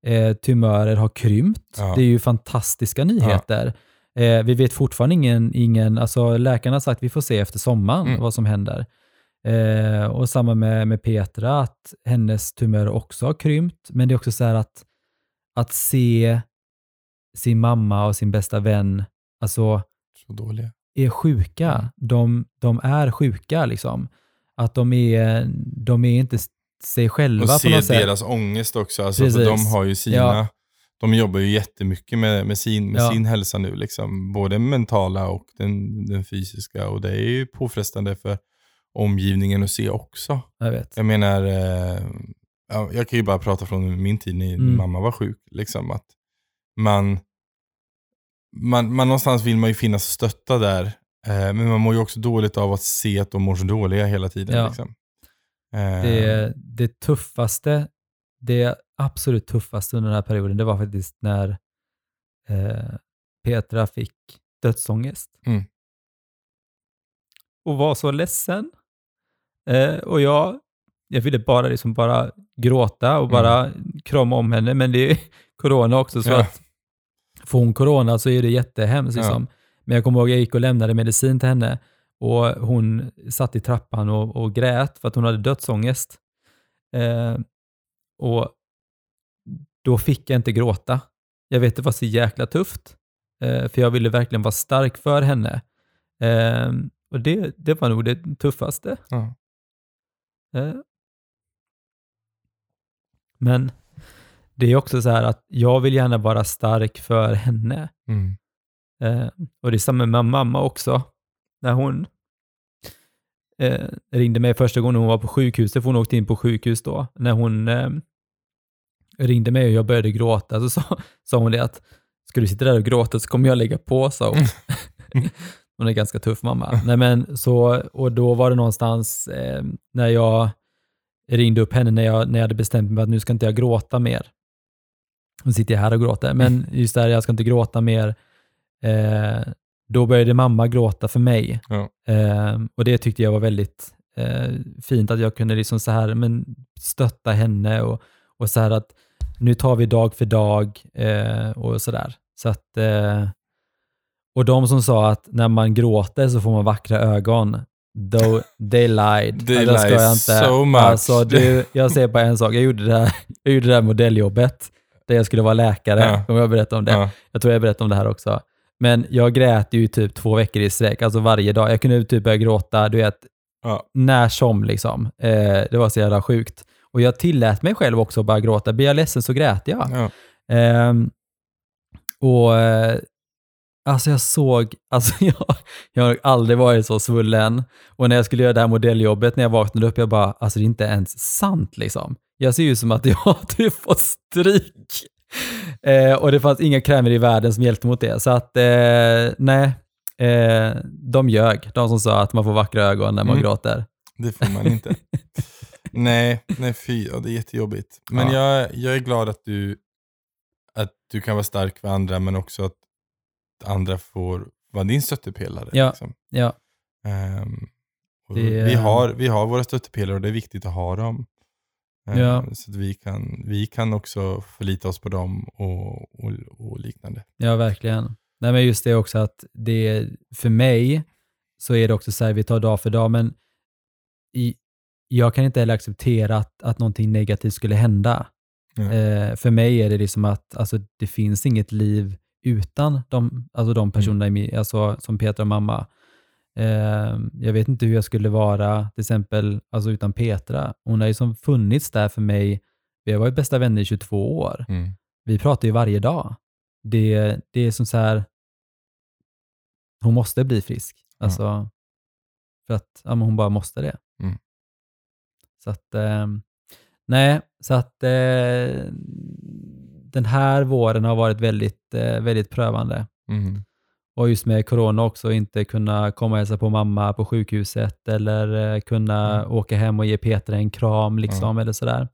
eh, tumörer har krympt.
Ja.
Det är ju fantastiska nyheter. Eh, vi vet fortfarande ingen, ingen, alltså läkarna har sagt att vi får se efter sommaren
Mm.
vad som händer. Eh, och samma med, med Petra, att hennes tumörer också har krympt. Men det är också så här att, att se sin mamma och sin bästa vän, alltså
Så dåliga.
är sjuka.
Mm.
De, de är sjuka liksom. Att de är, de är inte sig själva
Och
på
se
något sätt.
deras ångest också. Alltså, för de har ju sina...
Ja.
De jobbar ju jättemycket med, med, sin, med
Ja.
sin hälsa nu. Liksom. Både mentala och den, den fysiska. Och det är ju påfrestande för omgivningen att se också.
Jag vet.
Jag menar, eh, jag kan ju bara prata från min tid när
Mm.
mamma var sjuk. Liksom, att man, man, man någonstans vill man ju finnas och stötta där. Eh, men man mår ju också dåligt av att se att de mår så dåliga hela tiden.
Ja.
Liksom. Eh,
Det, det tuffaste, det absolut tuffaste under den här perioden, det var faktiskt när eh, Petra fick dödsångest.
Mm.
Och var så ledsen. Eh, och jag, jag ville bara, liksom bara gråta och bara krama om henne, men det är corona också, så
Mm. Ja.
att får hon corona så är det jättehemskt.
Ja.
Liksom. Men jag kommer ihåg, jag gick och lämnade medicin till henne och hon satt i trappan och, och grät för att hon hade dödsångest. Eh, och då fick jag inte gråta. Jag vet, det var så jäkla tufft. Eh, för jag ville verkligen vara stark för henne. Eh, och det, det var nog det tuffaste.
ja.
Men det är också så här att jag vill gärna vara stark för henne.
Mm.
Eh, och det är samma med mamma också. När hon eh, ringde mig första gången hon var på sjukhuset, för hon åkte in på sjukhus då. När hon eh, ringde mig och jag började gråta så sa, sa hon det att ska du sitta där och gråta så kommer jag lägga på, sa hon. hon är ganska tuff mamma. Nej, men så, och då var det någonstans eh, när jag ringde upp henne när jag, när jag hade bestämt mig att nu ska inte jag gråta mer. Nu sitter jag här och gråter, men just där jag ska inte gråta mer. Eh, då började mamma gråta för mig.
Ja.
Eh, och det tyckte jag var väldigt eh, fint, att jag kunde liksom så här, men stötta henne och, och så här att nu tar vi dag för dag eh, och sådär. Så att, eh, och de som sa att när man gråter så får man vackra ögon, though they lied.
They
Ja, det ska
lie
jag inte.
so much.
Alltså, du, jag säger bara en sak, jag gjorde det här, jag gjorde det här modelljobbet där jag skulle vara läkare.
Ja.
Kommer jag berätta om det?
Ja.
Jag tror jag berättade om det här också. Men jag grät ju typ två veckor i sträck, alltså varje dag. Jag kunde typ börja gråta, du vet,
Ja.
när som liksom. Eh, det var så jävla sjukt. Och jag tillät mig själv också att bara gråta. Blir jag ledsen så grät jag.
Ja.
Ehm, och eh, alltså jag såg, alltså jag, jag har aldrig varit så svullen. Och när jag skulle göra det här modelljobbet, när jag vaknade upp, jag bara, alltså det är inte ens sant liksom. Jag ser ju som att jag har typ fått stryk. Eh, och det fanns inga krämer i världen som hjälpte mot det. Så att, eh, nej, eh, de ljög, de som sa att man får vackra ögon när man
Mm.
gråter.
Det får man inte. nej, nej fy. Ja, det är jättejobbigt. Men
Ja.
jag, jag är glad att du, att du kan vara stark för andra, men också att andra får vara din stöttepelare.
Ja.
Liksom.
Ja,
och
Det-
vi, har, vi har våra stöttepelare och det är viktigt att ha dem. Ehm,
Ja.
Så att vi kan, vi kan också förlita oss på dem och, och, och liknande.
Ja, verkligen. Nej, men just det också att det, för mig så är det också så här, vi tar dag för dag, men i, jag kan inte heller acceptera att, att någonting negativt skulle hända.
Nej.
Eh, för mig är det liksom att alltså, det finns inget liv utan de, alltså de personerna i min, alltså, som Petra och mamma. Eh, jag vet inte hur jag skulle vara till exempel alltså, utan Petra. Hon har ju som funnits där för mig. Vi har varit bästa vänner i 22 år
Mm.
vi pratar ju varje dag. Det, det är som så här, hon måste bli frisk. Alltså, för att ja, men hon bara måste det.
Mm.
Så att, eh, nej, så att eh, den här våren har varit väldigt, eh, väldigt prövande.
Mm.
Och just med corona också, inte kunna komma och hälsa på mamma på sjukhuset eller eh, kunna
Mm.
åka hem och ge Peter en kram liksom, eller sådär.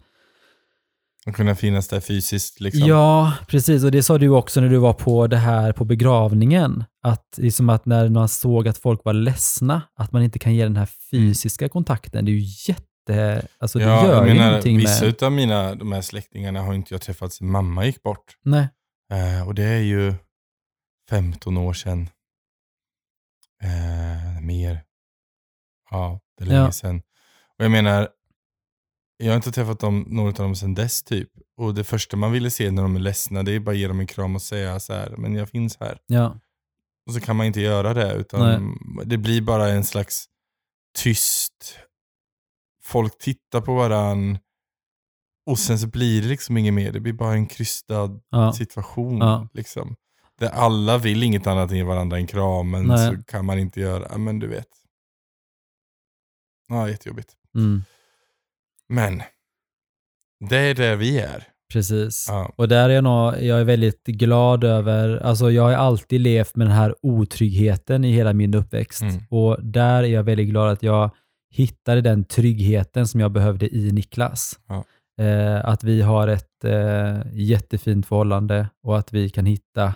Och kunna finnas där fysiskt liksom.
Ja, precis. Och det sa du också när du var på det här på begravningen. Att liksom att när man såg att folk var ledsna, att man inte kan ge den här fysiska kontakten. Det är ju jätte... Alltså det
ja,
gör
jag
ju
menar,
någonting
vissa
med...
utav mina, de här släktingarna har inte jag träffat sedan mamma gick bort.
Nej.
Eh, och det är ju 15 år sedan. Eh, mer. Ja, det är länge
Ja.
sedan. Och jag menar, jag har inte träffat dem, några av dem sedan dess typ. Och det första man ville se när de är ledsna, det är bara att ge dem en kram och säga så här, men jag finns här.
Ja.
Och så kan man inte göra det, utan det blir bara en slags tyst, folk tittar på varann och sen så blir det liksom inget mer. Det blir bara en krystad
Ja.
situation.
Ja.
Liksom. Där alla vill inget annat än varandra en kram, men
Nej.
så kan man inte göra, men du vet. Ja, jättejobbigt.
Mm.
Men, det är där vi är.
Precis.
Ja.
Och där är jag, nog, jag är väldigt glad över, alltså jag har alltid levt med den här otryggheten i hela min uppväxt.
Mm.
Och där är jag väldigt glad att jag hittade den tryggheten som jag behövde i Niklas.
Ja.
Eh, att vi har ett eh, jättefint förhållande och att vi kan hitta,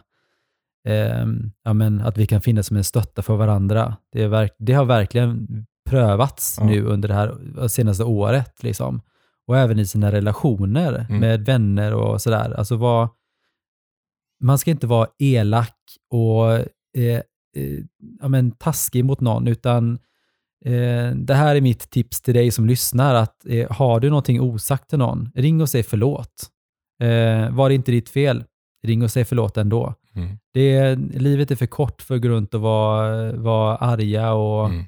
eh, ja, men, att vi kan finnas som en stötta för varandra. Det, verk, det har verkligen prövats
Ja.
nu under det här senaste året. Liksom och även i sina relationer
Mm.
med vänner och sådär. Alltså vad, man ska inte vara elak och eh, eh, ja, men taskig mot någon, utan eh, det här är mitt tips till dig som lyssnar, att eh, har du någonting osagt till någon, ring och säg förlåt. Eh, var det inte ditt fel, ring och säg förlåt ändå.
Mm.
Det, livet är för kort för att gå runt och vara, vara arga och
Mm.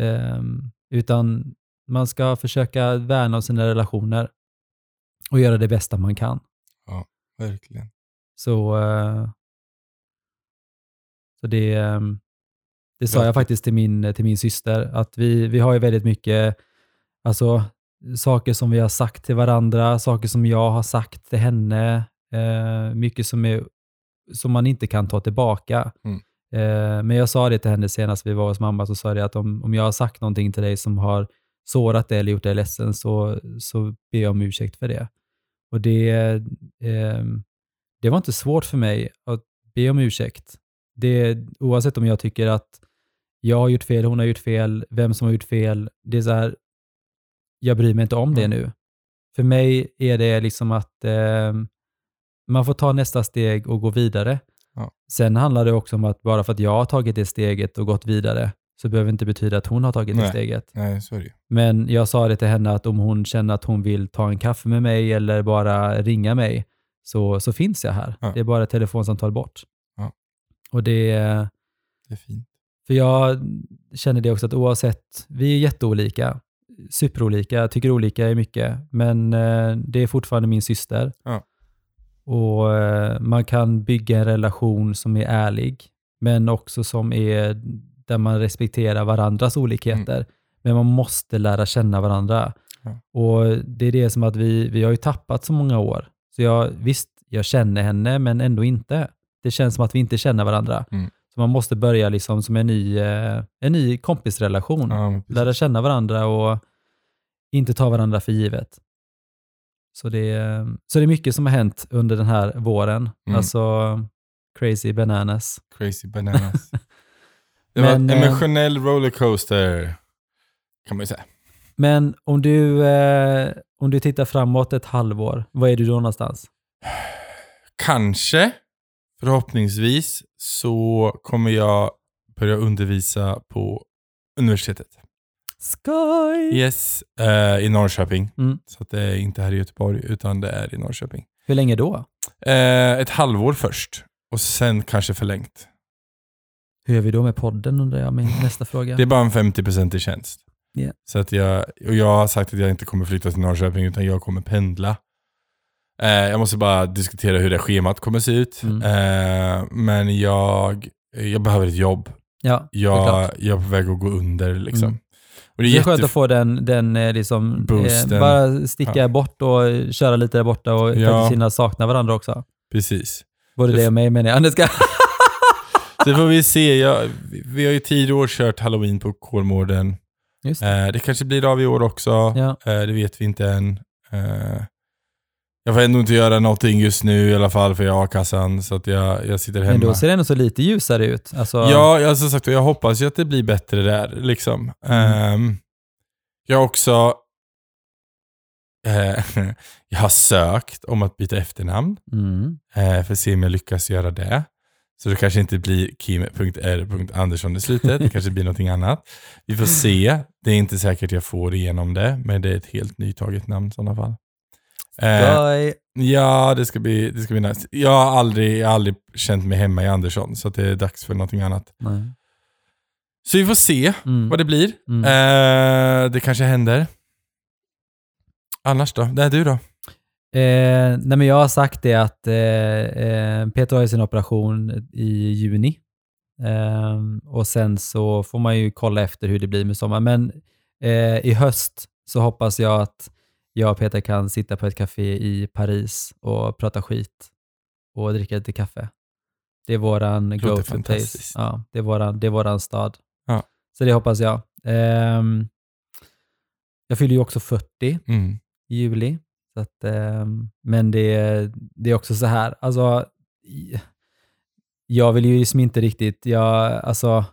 Ehm, utan man ska försöka värna om sina relationer och göra det bästa man kan.
Verkligen.
Så, eh, så det, ehm, det sa
Bra
jag faktiskt till min, till min syster, att vi, vi har ju väldigt mycket alltså, saker som vi har sagt till varandra, saker som jag har sagt till henne, eh, mycket som, är, som man inte kan ta tillbaka.
Mm.
Eh, men jag sa det till henne senast vi var hos mamma, så sa jag att om, om jag har sagt någonting till dig som har sårat dig eller gjort dig ledsen, så, så ber jag om ursäkt för det. Och det, eh, det var inte svårt för mig att be om ursäkt. Det, oavsett om jag tycker att jag har gjort fel, hon har gjort fel, vem som har gjort fel. Det är så här, jag bryr mig inte om det
Mm.
nu. För mig är det liksom att eh, man får ta nästa steg och gå vidare.
Ja.
Sen handlar det också om att bara för att jag har tagit det steget och gått vidare, så behöver det inte betyda att hon har tagit det
Nej.
steget.
Nej, så det.
Men jag sa det till henne att om hon känner att hon vill ta en kaffe med mig eller bara ringa mig, så, så finns jag här.
Ja.
Det är bara ett telefonsamtal bort.
Ja.
Och det,
Det är fint.
För jag känner det också att oavsett, vi är jätteolika, superolika, tycker olika är mycket, men eh, det är fortfarande min syster.
Ja.
Och eh, man kan bygga en relation som är ärlig, men också som är där man respekterar varandras olikheter. Men man måste lära känna varandra.
Ja.
Och det är det som att vi, vi har ju tappat så många år. Så jag, visst, jag känner henne, men ändå inte. Det känns som att vi inte känner varandra.
Mm.
Man måste börja liksom som en ny, eh, en ny kompisrelation.
Ja.
Lära känna varandra och inte ta varandra för givet. Så det, så det är mycket som har hänt under den här våren.
Mm.
Alltså crazy bananas.
Crazy bananas. Det var
eh,
en emotionell rollercoaster, kan man ju säga.
Men om du, eh, om du tittar framåt ett halvår, vad är du då någonstans?
Kanske, förhoppningsvis, så kommer jag börja undervisa på universitetet.
Sky!
Yes, eh, i Norrköping.
Mm.
Så att det är inte här i Göteborg, utan det är i Norrköping.
Hur länge då?
Eh, ett halvår först, och sen kanske förlängt.
Hur gör vi då med podden undrar jag, min nästa fråga.
Det är bara en 50% i tjänst.
Ja.
Så att jag, och jag har sagt att jag inte kommer flytta till Norrköping, utan jag kommer pendla. Eh, jag måste bara diskutera hur det schemat kommer se ut.
Mm.
Eh, men jag, jag behöver ett jobb.
ja,
Jag, jag är på väg att gå under liksom.
Mm.
Och det
Det
är
är skönt att få den, den eh, liksom, eh, bara sticka
Ja.
bort och köra lite där borta och
Ja.
hinna sakna varandra också.
Precis.
Både
Det-
det och mig menar jag. Ska...
Det får vi se. Jag, vi har ju tio år kört halloween på Kolmården.
Just
Eh, det kanske blir av i år också.
Ja.
Eh, det vet vi inte än. Eh, jag får ändå inte göra någonting just nu i alla fall för jag har a-kassan. Så att jag, jag sitter hemma.
Men då ser det ändå så lite ljusare ut. Alltså,
Ja, jag, som sagt, jag hoppas ju att det blir bättre där. Liksom.
Mm.
Ehm, jag har också eh, jag har sökt om att byta efternamn
Mm.
eh, för att se om jag lyckas göra det. Så det kanske inte blir kim.r.andersson i slutet, det kanske blir någonting annat. Vi får se. Det är inte säkert jag får igenom det, men det är ett helt nytaget namn i sådana fall. Eh, ja, det ska bli, det ska bli nice. Jag har aldrig, jag har aldrig känt mig hemma i Andersson, så det är dags för någonting annat.
Nej.
Så vi får se
Mm.
vad det blir.
Mm.
Eh, det kanske händer. Annars då? Det är du då?
Eh, nej men jag har sagt det att eh, eh, Peter har ju sin operation i juni. Eh, och sen så får man ju kolla efter hur det blir med sommar. Men eh, i höst så hoppas jag att jag och Peter kan sitta på ett café i Paris och prata skit och dricka lite kaffe. Det är våran go-to place. Ja, det, är våran, det är våran stad.
Ja.
Så det hoppas jag. Ehm, jag fyller ju också 40
Mm.
i juli. Så att, ehm, men det, det är också så här, alltså, jag vill ju liksom inte riktigt, jag, alltså,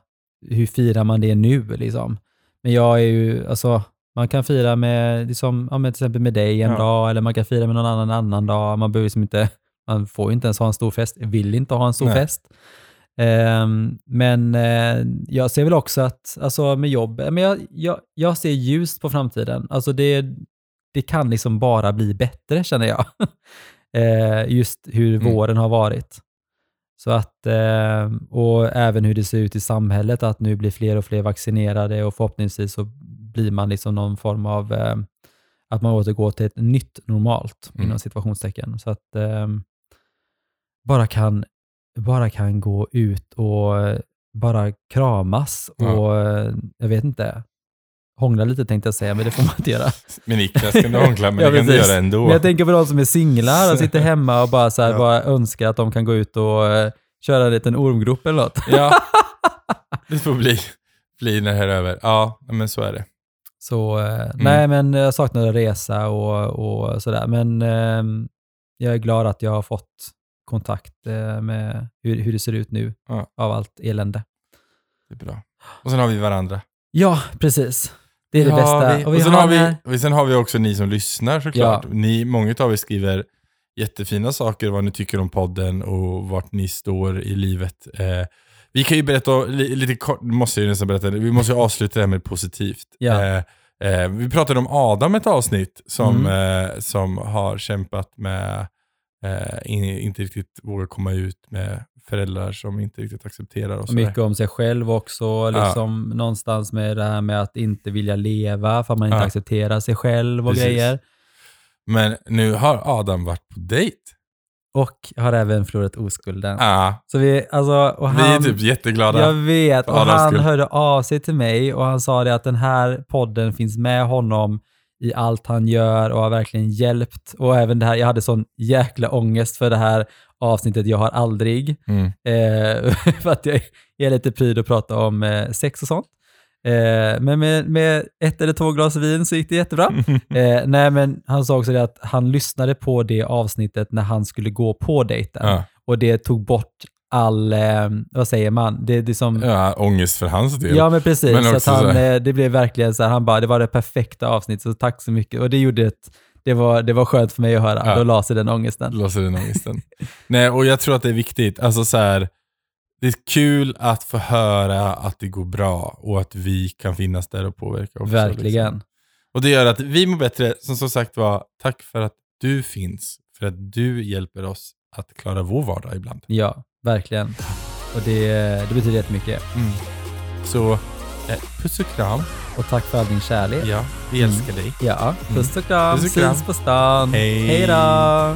hur firar man det nu liksom? Men jag är ju, alltså, man kan fira med, liksom, ja, men till exempel med dig en
Ja.
dag, eller man kan fira med någon annan en annan dag. Man behöver liksom inte, man får ju inte ens ha en stor fest, vill inte ha en stor
Nej.
fest. Ehm, men eh, jag ser väl också att, alltså med jobb, men jag, jag, jag ser ljust på framtiden. Alltså det, det kan liksom bara bli bättre känner jag. eh, just hur
Mm.
våren har varit. Så att, eh, och även hur det ser ut i samhället, att nu blir fler och fler vaccinerade och förhoppningsvis så blir man liksom någon form av, eh, att man återgår till ett nytt normalt,
Mm.
inom situationstecken. Så att eh, bara, kan, bara kan gå ut och eh, bara kramas
Ja.
och, eh, jag vet inte, hångla lite tänkte jag säga, men det får man inte göra.
Med Niklas kan du hångla, men
Ja,
det kan du göra ändå.
Men jag tänker på de som är singlar och sitter hemma och bara, så här,
Ja.
bara önskar att de kan gå ut och eh, köra en liten ormgrop eller något.
Ja, det får bli, bli när det här är över. Ja, men så är det.
Så eh, nej, men jag saknar att resa och, och sådär. Men ehm, jag är glad att jag har fått kontakt eh, med hur, hur det ser ut nu
Ja.
av allt elände.
Det är bra. Och sen har vi varandra.
Ja, precis. Det är det
Ja,
bästa.
Vi,
och
och
vi
sen,
har
vi, och sen har vi också ni som lyssnar såklart.
Ja.
Ni, många av er skriver jättefina saker, vad ni tycker om podden och vart ni står i livet. Eh, vi kan ju berätta, li, lite kort, måste ju nästan berätta, vi måste ju avsluta det här med positivt.
Ja.
Eh, eh, vi pratade om Adam ett avsnitt som,
Mm.
eh, som har kämpat med, eh, in, inte riktigt vågar komma ut med föräldrar som inte riktigt accepterar oss.
Mycket om sig själv också, liksom någonstans med det här med att inte vilja leva för att man inte
Ja.
accepterar sig själv och
Precis.
grejer.
Men nu har Adam varit på dejt.
Och har även förlorat oskulden.
Ah,
Så vi, alltså, och
vi är
han,
typ jätteglada.
Jag vet, och han
skull.
hörde av sig till mig och han sa det att den här podden finns med honom i allt han gör och har verkligen hjälpt. Och även det här, jag hade sån jäkla ångest för det här avsnittet Jag har aldrig.
Mm.
Eh, för att jag är lite pryd att prata om eh, sex och sånt. Eh, men med, med ett eller två glas vin så gick det jättebra. Eh, nej, men han sa också att han lyssnade på det avsnittet när han skulle gå på dejten.
Ja.
Och det tog bort all, eh, vad säger man, det, det som...
Ja, ångest för hans del.
Ja men precis,
Men
så han,
så
eh, det blev verkligen så här, han bara, det var det perfekta avsnittet, så tack så mycket. Och det gjorde ett, det var, det var skönt för mig att höra,
Ja.
då la sig den ångesten.
Låser den ångesten. Nej, och jag tror att det är viktigt. Alltså så här, det är kul att få höra att det går bra och att vi kan finnas där och påverka också.
Verkligen.
Liksom. Och det gör att vi mår bättre. Som som sagt var, tack för att du finns. För att du hjälper oss att klara vår vardag ibland.
Ja, verkligen. Och det, det betyder jättemycket.
Mm. Så eh, puss och kram.
Och tack för all din kärlek.
Ja, vi älskar dig.
Ja, puss och kram,
Puss och kram.
syns på stan.
Hej.
Hej då!